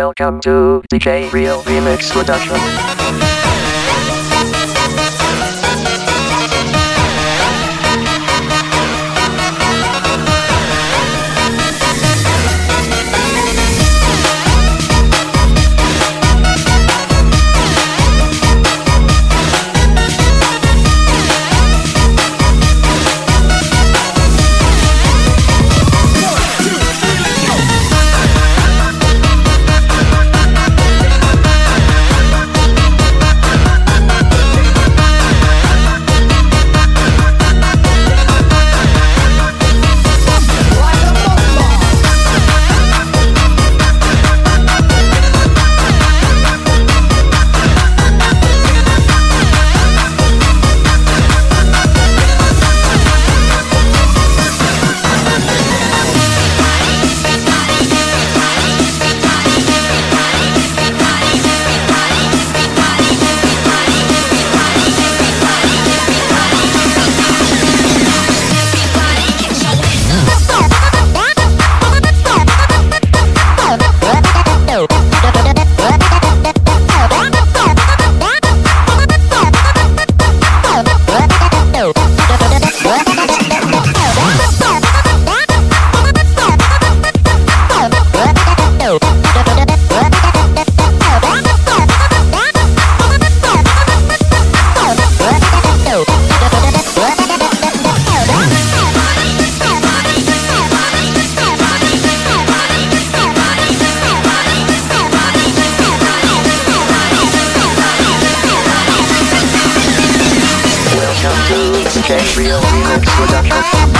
Welcome to DJ Real Remix Production. DJ Real Remix Production.